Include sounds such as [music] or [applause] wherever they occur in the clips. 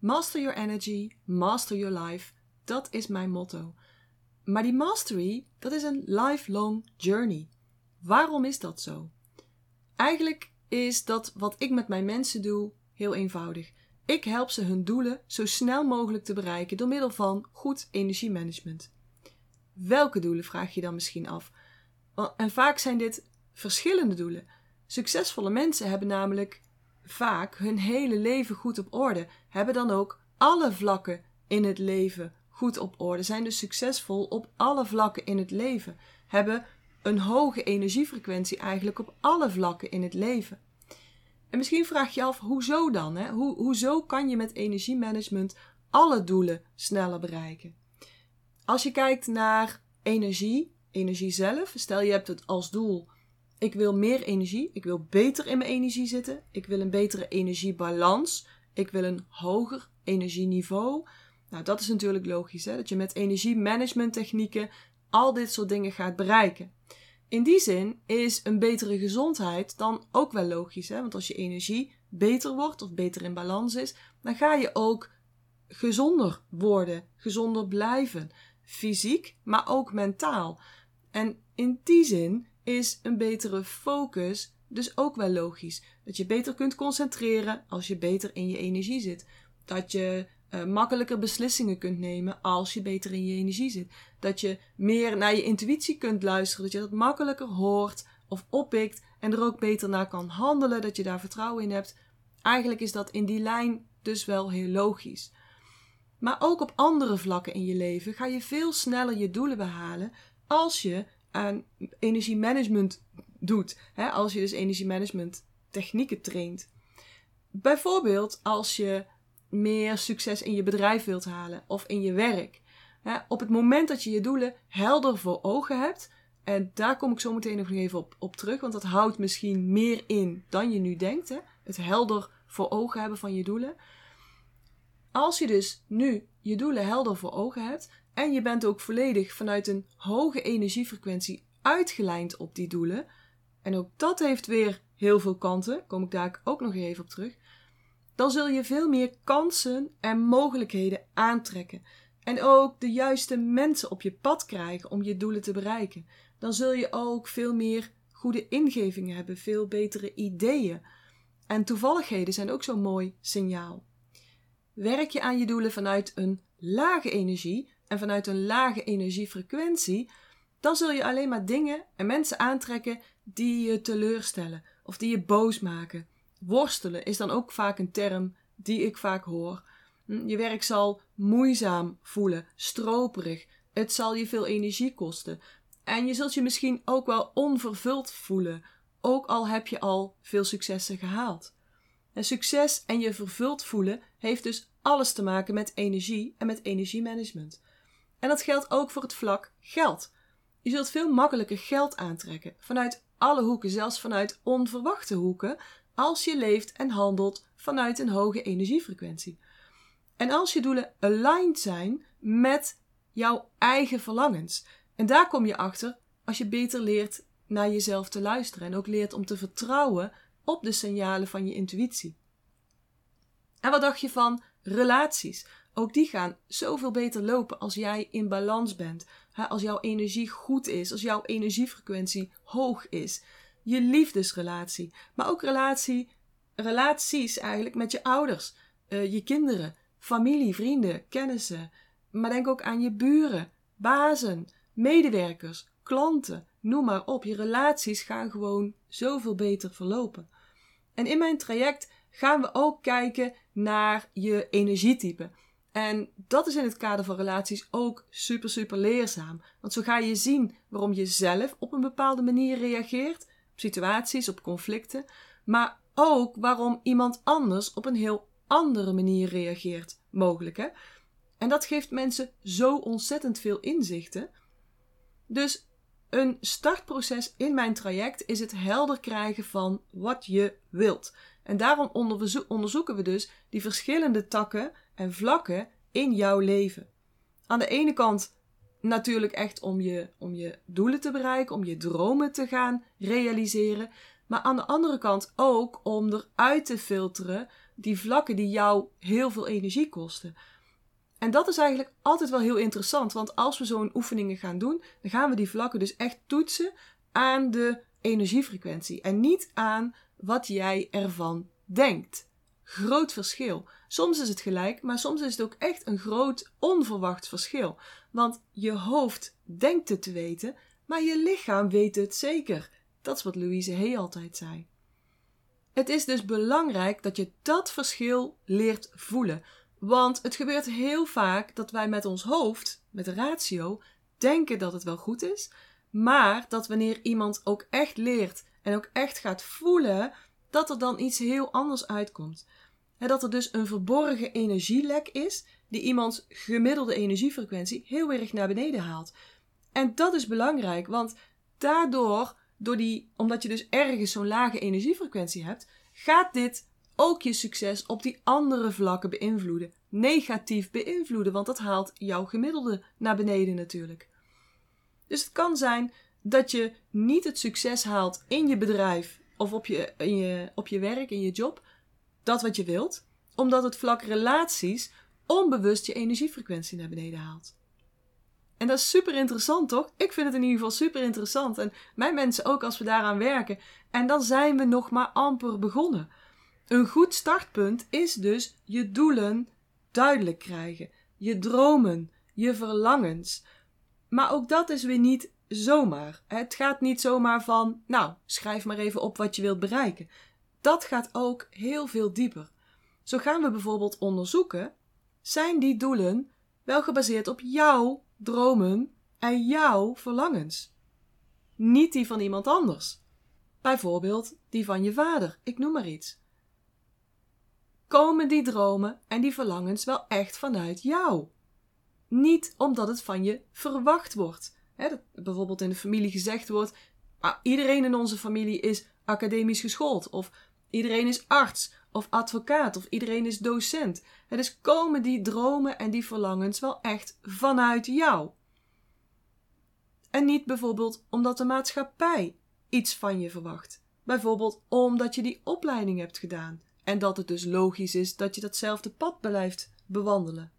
Master your energy, master your life. Dat is mijn motto. Maar die mastery, dat is een lifelong journey. Waarom is dat zo? Eigenlijk is dat wat ik met mijn mensen doe heel eenvoudig. Ik help ze hun doelen zo snel mogelijk te bereiken door middel van goed energiemanagement. Welke doelen vraag je dan misschien af? En vaak zijn dit verschillende doelen. Succesvolle mensen hebben namelijk vaak hun hele leven goed op orde, hebben dan ook alle vlakken in het leven goed op orde, zijn dus succesvol op alle vlakken in het leven, hebben een hoge energiefrequentie eigenlijk op alle vlakken in het leven. En misschien vraag je je af, hoezo dan? Hè? Hoe, hoezo kan je met energiemanagement alle doelen sneller bereiken? Als je kijkt naar energie, energie zelf, stel je hebt het als doel, ik wil meer energie, ik wil beter in mijn energie zitten, ik wil een betere energiebalans, ik wil een hoger energieniveau. Nou, dat is natuurlijk logisch, hè? dat je met energiemanagement technieken al dit soort dingen gaat bereiken. In die zin is een betere gezondheid dan ook wel logisch. Hè? Want als je energie beter wordt of beter in balans is, dan ga je ook gezonder worden, gezonder blijven. Fysiek, maar ook mentaal. En in die zin is een betere focus dus ook wel logisch. Dat je beter kunt concentreren als je beter in je energie zit. Dat je uh, makkelijker beslissingen kunt nemen als je beter in je energie zit. Dat je meer naar je intuïtie kunt luisteren, dat je dat makkelijker hoort of oppikt en er ook beter naar kan handelen, dat je daar vertrouwen in hebt. Eigenlijk is dat in die lijn dus wel heel logisch. Maar ook op andere vlakken in je leven ga je veel sneller je doelen behalen als je aan energiemanagement doet. Hè? Als je dus energiemanagement technieken traint. Bijvoorbeeld als je meer succes in je bedrijf wilt halen of in je werk. op het moment dat je je doelen helder voor ogen hebt, en daar kom ik zo meteen nog even op, op terug, want dat houdt misschien meer in dan je nu denkt. Hè? Het helder voor ogen hebben van je doelen. Als je dus nu je doelen helder voor ogen hebt en je bent ook volledig vanuit een hoge energiefrequentie uitgelijnd op die doelen, en ook dat heeft weer heel veel kanten, kom ik daar ook nog even op terug dan zul je veel meer kansen en mogelijkheden aantrekken. En ook de juiste mensen op je pad krijgen om je doelen te bereiken. Dan zul je ook veel meer goede ingevingen hebben, veel betere ideeën. En toevalligheden zijn ook zo'n mooi signaal. Werk je aan je doelen vanuit een lage energie en vanuit een lage energiefrequentie, dan zul je alleen maar dingen en mensen aantrekken die je teleurstellen of die je boos maken Worstelen is dan ook vaak een term die ik vaak hoor. Hm, je werk zal moeizaam voelen, stroperig. Het zal je veel energie kosten. En je zult je misschien ook wel onvervuld voelen, ook al heb je al veel successen gehaald. En succes en je vervuld voelen heeft dus alles te maken met energie en met energiemanagement. En dat geldt ook voor het vlak geld. Je zult veel makkelijker geld aantrekken vanuit alle hoeken, zelfs vanuit onverwachte hoeken, als je leeft en handelt vanuit een hoge energiefrequentie. En als je doelen aligned zijn met jouw eigen verlangens. En daar kom je achter als je beter leert naar jezelf te luisteren en ook leert om te vertrouwen op de signalen van je intuïtie. En wat dacht je van relaties? Ook die gaan zoveel beter lopen als jij in balans bent. Als jouw energie goed is, als jouw energiefrequentie hoog is je liefdesrelatie, maar ook relatie, relaties eigenlijk met je ouders, uh, je kinderen, familie, vrienden, kennissen. Maar denk ook aan je buren, bazen, medewerkers, klanten, noem maar op. Je relaties gaan gewoon zoveel beter verlopen. En in mijn traject gaan we ook kijken naar je energietype. En dat is in het kader van relaties ook super, super leerzaam. Want zo ga je zien waarom je zelf op een bepaalde manier reageert situaties, op conflicten, maar ook waarom iemand anders op een heel andere manier reageert, mogelijk hè. En dat geeft mensen zo ontzettend veel inzichten. Dus een startproces in mijn traject is het helder krijgen van wat je wilt. En daarom onderzoeken we dus die verschillende takken en vlakken in jouw leven. Aan de ene kant natuurlijk echt om je, om je doelen te bereiken, om je dromen te gaan realiseren. Maar aan de andere kant ook om eruit te filteren die vlakken die jou heel veel energie kosten. En dat is eigenlijk altijd wel heel interessant, want als we zo'n oefeningen gaan doen, dan gaan we die vlakken dus echt toetsen aan de energiefrequentie en niet aan wat jij ervan denkt. Groot verschil. Soms is het gelijk, maar soms is het ook echt een groot onverwacht verschil. Want je hoofd denkt het te weten, maar je lichaam weet het zeker. Dat is wat Louise Hay altijd zei. Het is dus belangrijk dat je dat verschil leert voelen. Want het gebeurt heel vaak dat wij met ons hoofd, met de ratio, denken dat het wel goed is, maar dat wanneer iemand ook echt leert en ook echt gaat voelen, dat er dan iets heel anders uitkomt. Dat er dus een verborgen energielek is die iemands gemiddelde energiefrequentie heel erg naar beneden haalt. En dat is belangrijk, want daardoor, door die, omdat je dus ergens zo'n lage energiefrequentie hebt, gaat dit ook je succes op die andere vlakken beïnvloeden. Negatief beïnvloeden, want dat haalt jouw gemiddelde naar beneden natuurlijk. Dus het kan zijn dat je niet het succes haalt in je bedrijf of op je, in je, op je werk, in je job, dat wat je wilt, omdat het vlak relaties onbewust je energiefrequentie naar beneden haalt. En dat is super interessant, toch? Ik vind het in ieder geval super interessant. En mijn mensen ook als we daaraan werken. En dan zijn we nog maar amper begonnen. Een goed startpunt is dus je doelen duidelijk krijgen. Je dromen, je verlangens. Maar ook dat is weer niet zomaar. Het gaat niet zomaar van, nou, schrijf maar even op wat je wilt bereiken. Dat gaat ook heel veel dieper. Zo gaan we bijvoorbeeld onderzoeken: zijn die doelen wel gebaseerd op jouw dromen en jouw verlangens? Niet die van iemand anders. Bijvoorbeeld die van je vader, ik noem maar iets. Komen die dromen en die verlangens wel echt vanuit jou? Niet omdat het van je verwacht wordt. dat bijvoorbeeld in de familie gezegd wordt: ah, iedereen in onze familie is academisch geschoold, of iedereen is arts of advocaat, of iedereen is docent. Het dus komen die dromen en die verlangens wel echt vanuit jou. En niet bijvoorbeeld omdat de maatschappij iets van je verwacht. Bijvoorbeeld omdat je die opleiding hebt gedaan en dat het dus logisch is dat je datzelfde pad blijft bewandelen.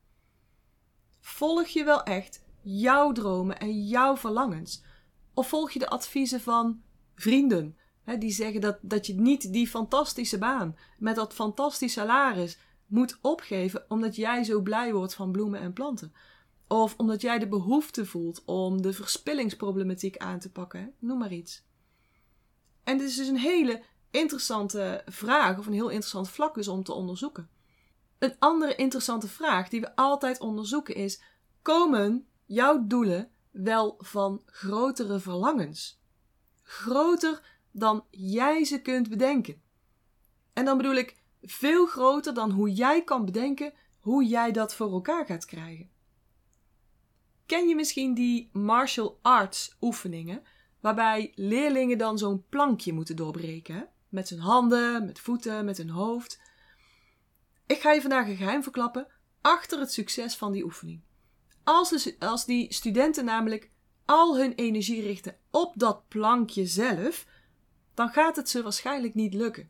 Volg je wel echt jouw dromen en jouw verlangens? Of volg je de adviezen van vrienden, hè, die zeggen dat, dat je niet die fantastische baan met dat fantastische salaris moet opgeven omdat jij zo blij wordt van bloemen en planten? Of omdat jij de behoefte voelt om de verspillingsproblematiek aan te pakken, noem maar iets. En dit is dus een hele interessante vraag, of een heel interessant vlak is om te onderzoeken. Een andere interessante vraag die we altijd onderzoeken is: komen jouw doelen wel van grotere verlangens? Groter dan jij ze kunt bedenken. En dan bedoel ik veel groter dan hoe jij kan bedenken hoe jij dat voor elkaar gaat krijgen. Ken je misschien die martial arts oefeningen, waarbij leerlingen dan zo'n plankje moeten doorbreken? Met hun handen, met voeten, met hun hoofd. Ik ga je vandaag een geheim verklappen achter het succes van die oefening. Als, als die studenten namelijk al hun energie richten op dat plankje zelf, dan gaat het ze waarschijnlijk niet lukken.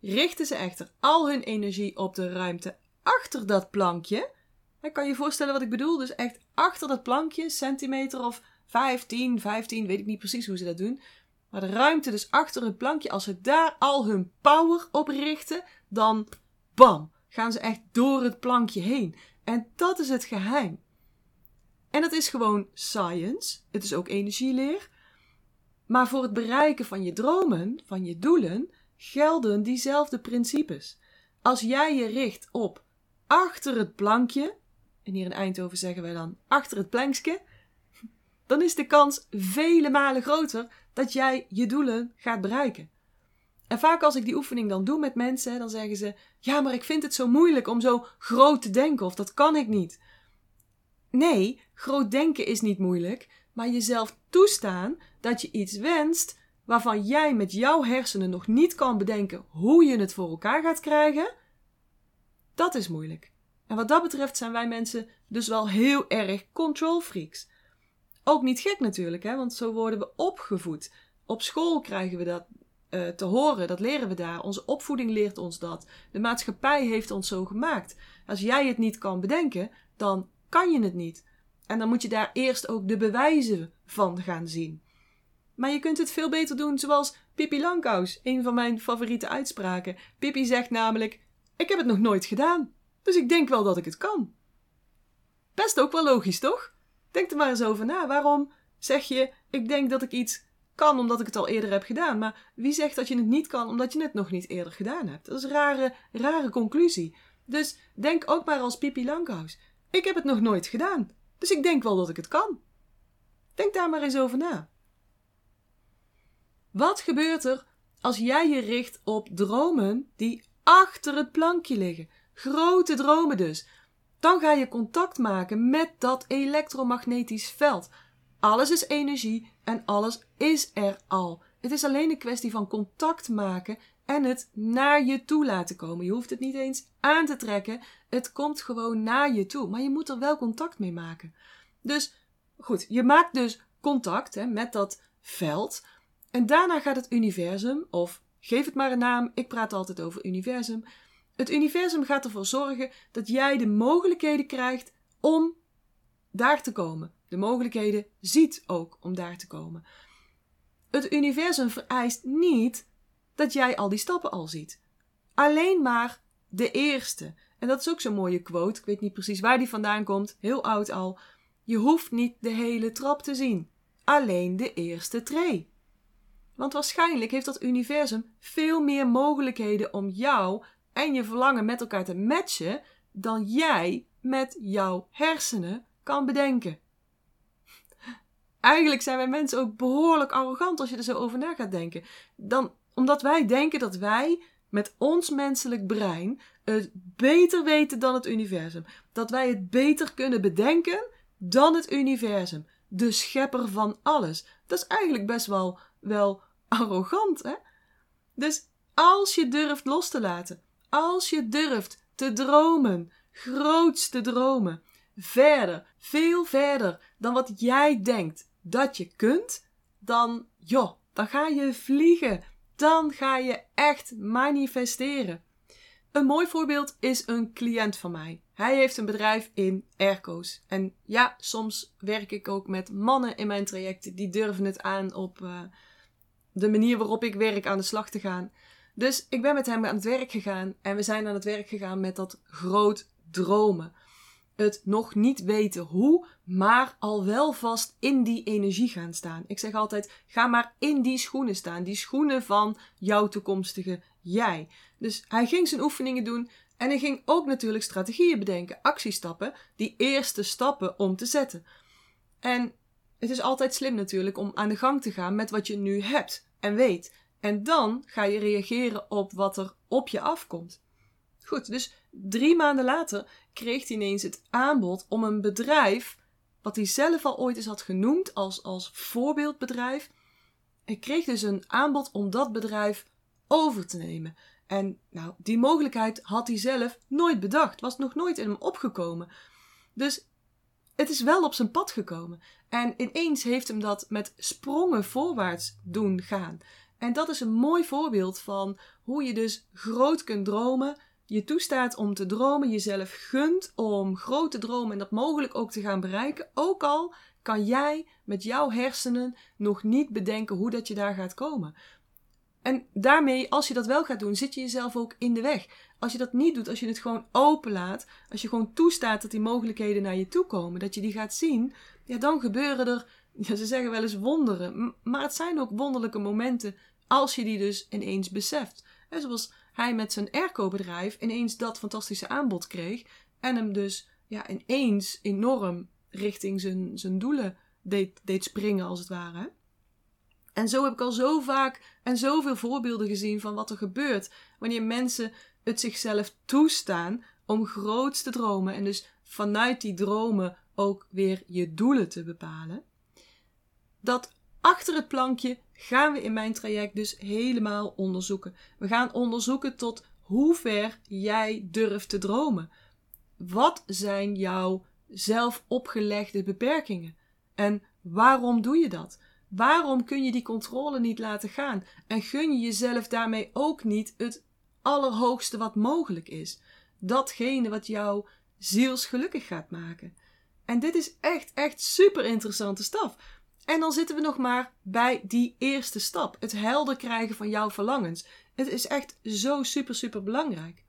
Richten ze echter al hun energie op de ruimte achter dat plankje, kan je je voorstellen wat ik bedoel, dus echt achter dat plankje, centimeter of 15, 15, weet ik niet precies hoe ze dat doen, maar de ruimte dus achter het plankje, als ze daar al hun power op richten, dan bam, gaan ze echt door het plankje heen. En dat is het geheim. En dat is gewoon science. Het is ook energieleer. Maar voor het bereiken van je dromen, van je doelen, gelden diezelfde principes. Als jij je richt op achter het plankje, en hier in Eindhoven zeggen wij dan achter het plankje, dan is de kans vele malen groter dat jij je doelen gaat bereiken. En vaak als ik die oefening dan doe met mensen, dan zeggen ze: Ja, maar ik vind het zo moeilijk om zo groot te denken, of dat kan ik niet. Nee, groot denken is niet moeilijk, maar jezelf toestaan dat je iets wenst waarvan jij met jouw hersenen nog niet kan bedenken hoe je het voor elkaar gaat krijgen, dat is moeilijk. En wat dat betreft zijn wij mensen dus wel heel erg control freaks. Ook niet gek natuurlijk, hè, want zo worden we opgevoed. Op school krijgen we dat eh, te horen. Dat leren we daar. Onze opvoeding leert ons dat. De maatschappij heeft ons zo gemaakt. Als jij het niet kan bedenken, dan kan je het niet. En dan moet je daar eerst ook de bewijzen van gaan zien. Maar je kunt het veel beter doen zoals Pippi Langkous, een van mijn favoriete uitspraken. Pippi zegt namelijk: Ik heb het nog nooit gedaan, dus ik denk wel dat ik het kan. Best ook wel logisch, toch? Denk er maar eens over na. Waarom zeg je: Ik denk dat ik iets kan omdat ik het al eerder heb gedaan? Maar wie zegt dat je het niet kan omdat je het nog niet eerder gedaan hebt? Dat is een rare, rare conclusie. Dus denk ook maar als Pippi Langkous. Ik heb het nog nooit gedaan, dus ik denk wel dat ik het kan. Denk daar maar eens over na. Wat gebeurt er als jij je richt op dromen die achter het plankje liggen? Grote dromen dus. Dan ga je contact maken met dat elektromagnetisch veld. Alles is energie en alles is er al. Het is alleen een kwestie van contact maken en het naar je toe laten komen. Je hoeft het niet eens aan te trekken. Het komt gewoon naar je toe. Maar je moet er wel contact mee maken. Dus goed, je maakt dus contact hè, met dat veld. En daarna gaat het universum, of geef het maar een naam, ik praat altijd over universum. Het universum gaat ervoor zorgen dat jij de mogelijkheden krijgt om daar te komen. De mogelijkheden ziet ook om daar te komen. Het universum vereist niet dat jij al die stappen al ziet. Alleen maar de eerste. En dat is ook zo'n mooie quote. Ik weet niet precies waar die vandaan komt. Heel oud al. Je hoeft niet de hele trap te zien. Alleen de eerste tree. Want waarschijnlijk heeft dat universum veel meer mogelijkheden om jou en je verlangen met elkaar te matchen dan jij met jouw hersenen kan bedenken. Eigenlijk zijn wij mensen ook behoorlijk arrogant als je er zo over na gaat denken. Dan, omdat wij denken dat wij met ons menselijk brein het beter weten dan het universum. Dat wij het beter kunnen bedenken dan het universum. De schepper van alles. Dat is eigenlijk best wel wel arrogant, hè? Dus als je durft los te laten, als je durft te dromen, groots te dromen, verder, veel verder dan wat jij denkt dat je kunt, dan, joh, dan ga je vliegen. Dan ga je echt manifesteren. Een mooi voorbeeld is een cliënt van mij. Hij heeft een bedrijf in airco's. En ja, soms werk ik ook met mannen in mijn trajecten die durven het aan op uh, de manier waarop ik werk aan de slag te gaan. Dus ik ben met hem aan het werk gegaan en we zijn aan het werk gegaan met dat groot dromen. Het nog niet weten hoe, maar al wel vast in die energie gaan staan. Ik zeg altijd: ga maar in die schoenen staan, die schoenen van jouw toekomstige jij. Dus hij ging zijn oefeningen doen en hij ging ook natuurlijk strategieën bedenken, actiestappen, die eerste stappen om te zetten. En het is altijd slim natuurlijk om aan de gang te gaan met wat je nu hebt en weet. En dan ga je reageren op wat er op je afkomt. Goed, dus drie maanden later kreeg hij ineens het aanbod om een bedrijf, wat hij zelf al ooit eens had genoemd als, als voorbeeldbedrijf. Hij kreeg dus een aanbod om dat bedrijf over te nemen. En nou, die mogelijkheid had hij zelf nooit bedacht, was nog nooit in hem opgekomen. Dus het is wel op zijn pad gekomen. En ineens heeft hem dat met sprongen voorwaarts doen gaan. En dat is een mooi voorbeeld van hoe je dus groot kunt dromen, je toestaat om te dromen, jezelf gunt om grote dromen en dat mogelijk ook te gaan bereiken. Ook al kan jij met jouw hersenen nog niet bedenken hoe dat je daar gaat komen. En daarmee, als je dat wel gaat doen, zit je jezelf ook in de weg. Als je dat niet doet, als je het gewoon openlaat, als je gewoon toestaat dat die mogelijkheden naar je toe komen, dat je die gaat zien, ja, dan gebeuren er, [laughs] ja, ze zeggen wel eens wonderen. Maar het zijn ook wonderlijke momenten als je die dus ineens beseft. En zoals hij met zijn airco-bedrijf ineens dat fantastische aanbod kreeg en hem dus ja, ineens enorm richting zijn, zijn doelen deed, deed springen, als het ware. En zo heb ik al zo vaak en zoveel voorbeelden gezien van wat er gebeurt wanneer mensen het zichzelf toestaan om groots te dromen en dus vanuit die dromen ook weer je doelen te bepalen. Dat achter het plankje gaan we in mijn traject dus helemaal onderzoeken. We gaan onderzoeken tot hoe ver jij durft te dromen. Wat zijn jouw zelf opgelegde beperkingen? En waarom doe je dat? Waarom kun je die controle niet laten gaan? En gun je jezelf daarmee ook niet het allerhoogste wat mogelijk is? Datgene wat jou zielsgelukkig gaat maken. En dit is echt, echt super interessante stap. En dan zitten we nog maar bij die eerste stap: het helder krijgen van jouw verlangens. Het is echt zo super, super belangrijk.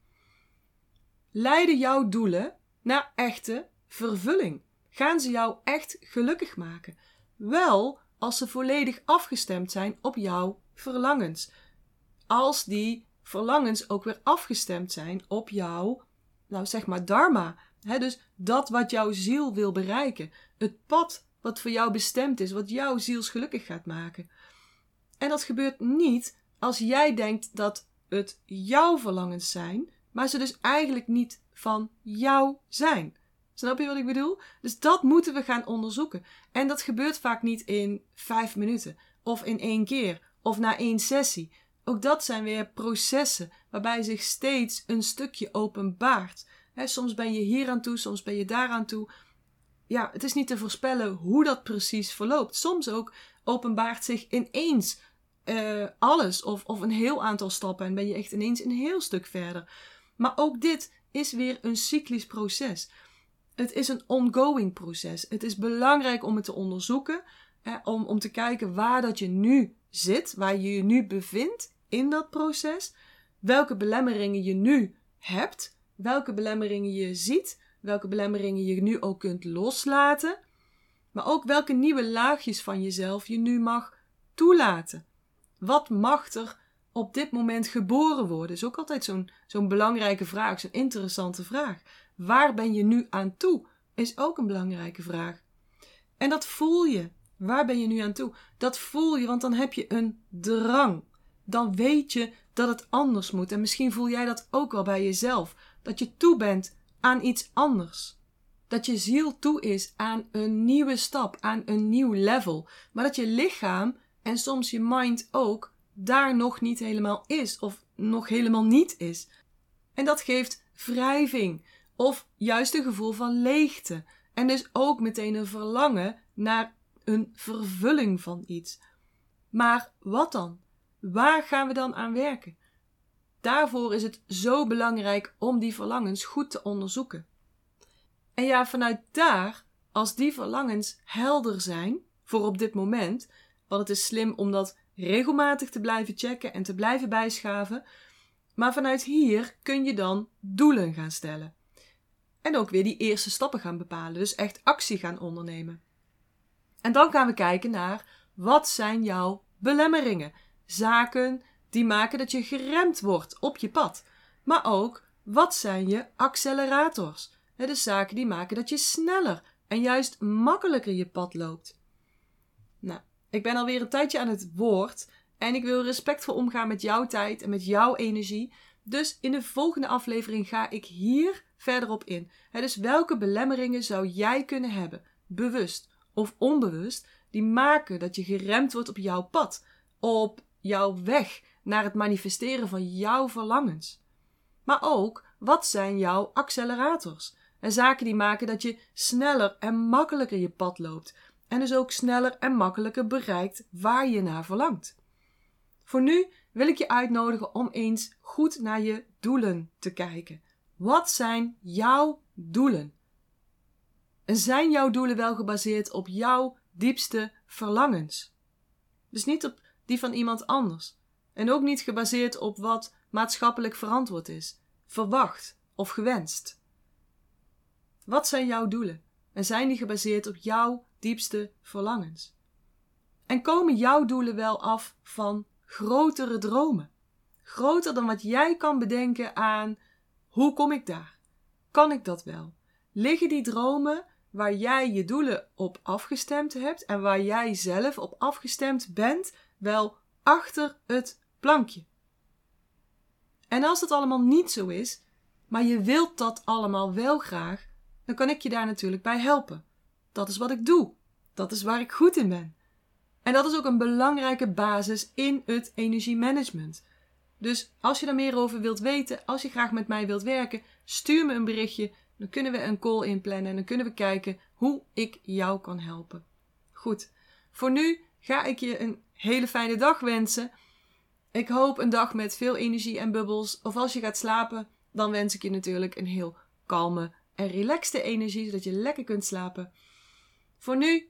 Leiden jouw doelen naar echte vervulling? Gaan ze jou echt gelukkig maken? Wel als ze volledig afgestemd zijn op jouw verlangens. Als die verlangens ook weer afgestemd zijn op jouw, nou zeg maar, dharma. dus dat wat jouw ziel wil bereiken. Het pad wat voor jou bestemd is, wat jouw zielsgelukkig gaat maken. En dat gebeurt niet als jij denkt dat het jouw verlangens zijn, maar ze dus eigenlijk niet van jou zijn. Snap je wat ik bedoel? Dus dat moeten we gaan onderzoeken. En dat gebeurt vaak niet in vijf minuten, of in één keer, of na één sessie. Ook dat zijn weer processen waarbij zich steeds een stukje openbaart. soms ben je hier aan toe, soms ben je daar aan toe. Ja, het is niet te voorspellen hoe dat precies verloopt. Soms ook openbaart zich ineens uh, alles of, of een heel aantal stappen en ben je echt ineens een heel stuk verder. Maar ook dit is weer een cyclisch proces. Het is een ongoing proces. Het is belangrijk om het te onderzoeken, hè, om, om te kijken waar dat je nu zit, waar je je nu bevindt in dat proces, welke belemmeringen je nu hebt, welke belemmeringen je ziet, welke belemmeringen je nu ook kunt loslaten, maar ook welke nieuwe laagjes van jezelf je nu mag toelaten. Wat mag er op dit moment geboren worden? Is ook altijd zo'n zo'n belangrijke vraag, zo'n interessante vraag. Waar ben je nu aan toe? Is ook een belangrijke vraag. En dat voel je. Waar ben je nu aan toe? Dat voel je, want dan heb je een drang. Dan weet je dat het anders moet. En misschien voel jij dat ook wel bij jezelf. Dat je toe bent aan iets anders. Dat je ziel toe is aan een nieuwe stap, aan een nieuw level. Maar dat je lichaam en soms je mind ook daar nog niet helemaal is of nog helemaal niet is. En dat geeft wrijving of juist een gevoel van leegte. En dus ook meteen een verlangen naar een vervulling van iets. Maar wat dan? Waar gaan we dan aan werken? Daarvoor is het zo belangrijk om die verlangens goed te onderzoeken. En ja, vanuit daar, als die verlangens helder zijn, voor op dit moment, want het is slim om dat regelmatig te blijven checken en te blijven bijschaven, maar vanuit hier kun je dan doelen gaan stellen. En ook weer die eerste stappen gaan bepalen, dus echt actie gaan ondernemen. En dan gaan we kijken naar wat zijn jouw belemmeringen? Zaken die maken dat je geremd wordt op je pad. Maar ook wat zijn je accelerators? De zaken die maken dat je sneller en juist makkelijker je pad loopt. Nou, ik ben alweer een tijdje aan het woord en ik wil respectvol omgaan met jouw tijd en met jouw energie. Dus in de volgende aflevering ga ik hier verder op in. dus welke belemmeringen zou jij kunnen hebben, bewust of onbewust, die maken dat je geremd wordt op jouw pad, op jouw weg naar het manifesteren van jouw verlangens? Maar ook, wat zijn jouw accelerators? En zaken die maken dat je sneller en makkelijker je pad loopt. En dus ook sneller en makkelijker bereikt waar je naar verlangt. Voor nu wil ik je uitnodigen om eens goed naar je doelen te kijken. Wat zijn jouw doelen? En zijn jouw doelen wel gebaseerd op jouw diepste verlangens? Dus niet op die van iemand anders. En ook niet gebaseerd op wat maatschappelijk verantwoord is, verwacht of gewenst. Wat zijn jouw doelen? En zijn die gebaseerd op jouw diepste verlangens? En komen jouw doelen wel af van grotere dromen? Groter dan wat jij kan bedenken aan hoe kom ik daar? Kan ik dat wel? Liggen die dromen waar jij je doelen op afgestemd hebt en waar jij zelf op afgestemd bent, wel achter het plankje? En als dat allemaal niet zo is, maar je wilt dat allemaal wel graag, dan kan ik je daar natuurlijk bij helpen. Dat is wat ik doe. Dat is waar ik goed in ben. En dat is ook een belangrijke basis in het energiemanagement. Dus als je daar meer over wilt weten, als je graag met mij wilt werken, stuur me een berichtje. Dan kunnen we een call inplannen en dan kunnen we kijken hoe ik jou kan helpen. Goed, voor nu ga ik je een hele fijne dag wensen. Ik hoop een dag met veel energie en bubbels. Of als je gaat slapen, dan wens ik je natuurlijk een heel kalme en relaxte energie, zodat je lekker kunt slapen. Voor nu,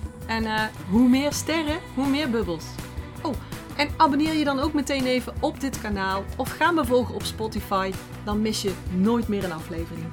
En uh, hoe meer sterren, hoe meer bubbels. Oh, en abonneer je dan ook meteen even op dit kanaal of ga me volgen op Spotify, dan mis je nooit meer een aflevering.